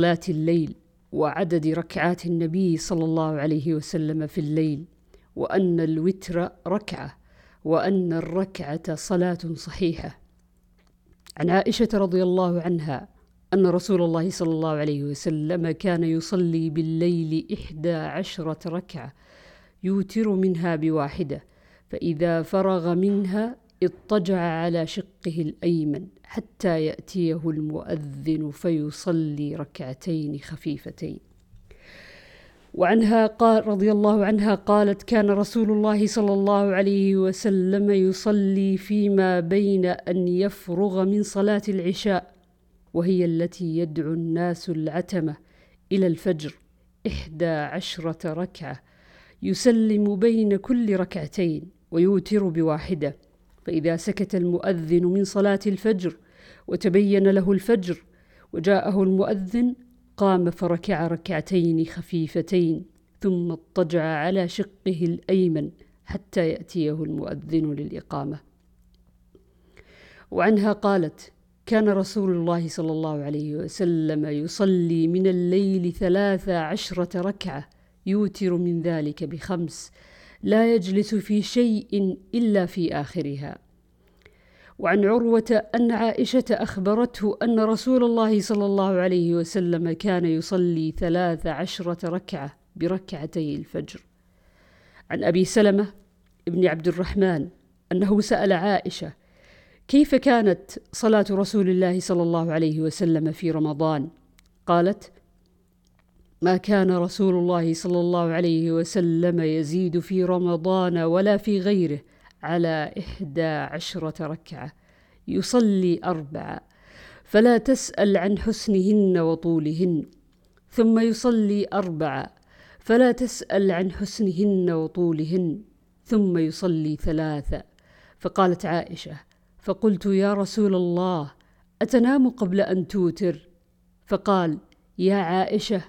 صلاة الليل وعدد ركعات النبي صلى الله عليه وسلم في الليل وأن الوتر ركعة وأن الركعة صلاة صحيحة. عن عائشة رضي الله عنها أن رسول الله صلى الله عليه وسلم كان يصلي بالليل إحدى عشرة ركعة يوتر منها بواحدة فإذا فرغ منها اضطجع على شقه الأيمن حتى يأتيه المؤذن فيصلي ركعتين خفيفتين. وعنها قال رضي الله عنها قالت كان رسول الله صلى الله عليه وسلم يصلي فيما بين أن يفرغ من صلاة العشاء وهي التي يدعو الناس العتمة إلى الفجر إحدى عشرة ركعة يسلم بين كل ركعتين ويوتر بواحدة. فإذا سكت المؤذن من صلاة الفجر وتبين له الفجر وجاءه المؤذن قام فركع ركعتين خفيفتين ثم اضطجع على شقه الأيمن حتى يأتيه المؤذن للإقامة. وعنها قالت كان رسول الله صلى الله عليه وسلم يصلي من الليل ثلاث عشرة ركعة يوتر من ذلك بخمس لا يجلس في شيء إلا في آخرها. وعن عروة أن عائشة أخبرته أن رسول الله صلى الله عليه وسلم كان يصلي ثلاث عشرة ركعة بركعتي الفجر. عن أبي سلمة ابن عبد الرحمن أنه سأل عائشة كيف كانت صلاة رسول الله صلى الله عليه وسلم في رمضان؟ قالت ما كان رسول الله صلى الله عليه وسلم يزيد في رمضان ولا في غيره على إحدى عشرة ركعة. يصلي أربعة. فلا تسأل عن حسنهن وطولهن. ثم يصلي أربعة. فلا تسأل عن حسنهن وطولهن. ثم يصلي ثلاثة. فقالت عائشة فقلت يا رسول الله أتنام قبل أن توتر؟ فقال يا عائشة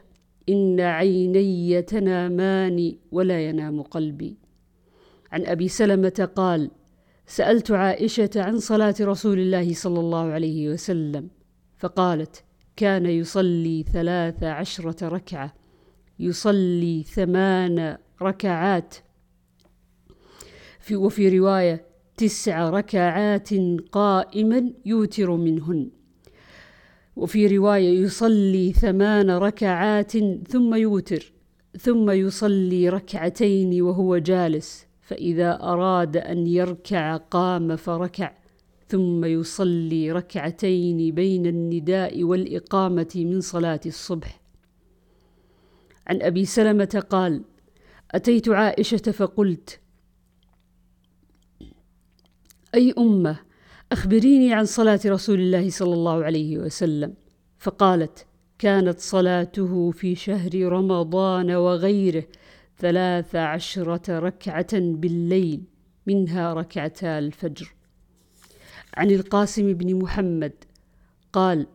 إن عيني تنامان ولا ينام قلبي. عن أبي سلمة قال سألت عائشة عن صلاة رسول الله صلى الله عليه وسلم فقالت كان يصلي ثلاث عشرة ركعة يصلي ثمان ركعات. في وفي رواية تسع ركعات قائما يوتر منهن. وفي رواية يصلي ثمان ركعات ثم يوتر ثم يصلي ركعتين وهو جالس فإذا أراد أن يركع قام فركع ثم يصلي ركعتين بين النداء والإقامة من صلاة الصبح. عن أبي سلمة قال أتيت عائشة فقلت أي أمة أخبريني عن صلاة رسول الله صلى الله عليه وسلم. فقالت كانت صلاته في شهر رمضان وغيره ثلاث عشرة ركعة بالليل منها ركعتا الفجر. عن القاسم بن محمد قال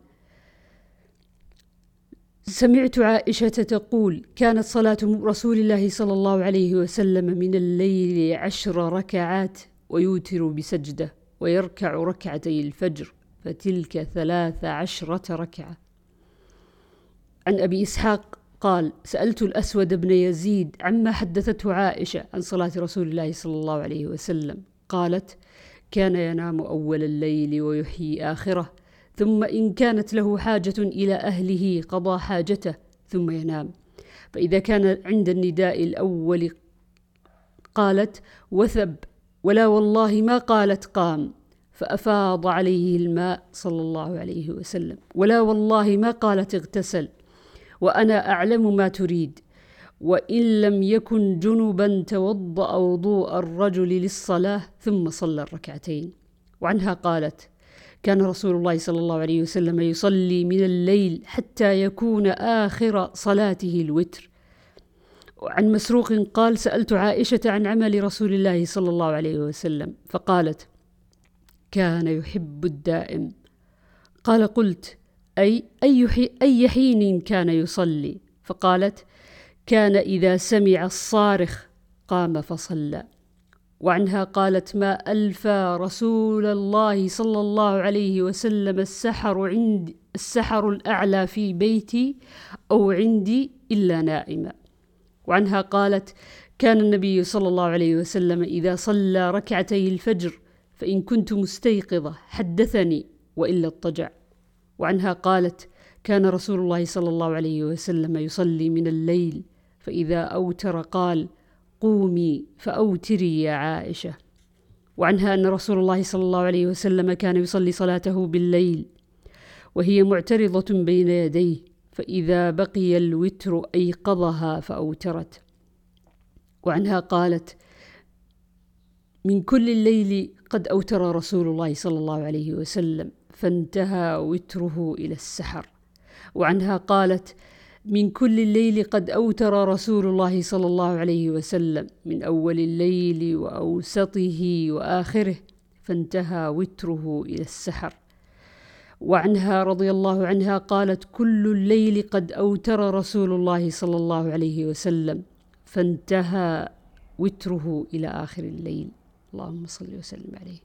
سمعت عائشة تقول كانت صلاة رسول الله صلى الله عليه وسلم من الليل عشر ركعات ويوتر بسجدة. ويركع ركعتي الفجر فتلك ثلاث عشرة ركعة. عن أبي إسحاق قال سألت الأسود بن يزيد عما حدثته عائشة عن صلاة رسول الله صلى الله عليه وسلم. قالت كان ينام أول الليل ويحيي آخره ثم إن كانت له حاجة إلى أهله قضى حاجته ثم ينام. فإذا كان عند النداء الأول قالت وثب ولا والله ما قالت قام فأفاض عليه الماء صلى الله عليه وسلم. ولا والله ما قالت اغتسل وأنا أعلم ما تريد. وإن لم يكن جنبا توضأ وضوء الرجل للصلاة ثم صلى الركعتين. وعنها قالت كان رسول الله صلى الله عليه وسلم يصلي من الليل حتى يكون آخر صلاته الوتر. وعن مسروق قال سألت عائشة عن عمل رسول الله صلى الله عليه وسلم فقالت كان يحب الدائم. قال قلت أي أي, أي حين كان يصلي؟ فقالت كان إذا سمع الصارخ قام فصلى. وعنها قالت ما ألفى رسول الله صلى الله عليه وسلم السحر عند السحر الأعلى في بيتي أو عندي إلا نائما وعنها قالت كان النبي صلى الله عليه وسلم إذا صلى ركعتي الفجر فإن كنت مستيقظة حدثني وإلا اضطجع. وعنها قالت كان رسول الله صلى الله عليه وسلم يصلي من الليل فإذا أوتر قال قومي فأوتري يا عائشة. وعنها أن رسول الله صلى الله عليه وسلم كان يصلي صلاته بالليل وهي معترضة بين يديه فإذا بقي الوتر أيقظها فأوترت. وعنها قالت من كل الليل قد أوتر رسول الله صلى الله عليه وسلم فانتهى وتره إلى السحر. وعنها قالت من كل الليل قد أوتر رسول الله صلى الله عليه وسلم من أول الليل وأوسطه وآخره فانتهى وتره إلى السحر. وعنها رضي الله عنها قالت كل الليل قد أوتر رسول الله صلى الله عليه وسلم فانتهى وتره إلى آخر الليل. اللهم صل وسلم عليه.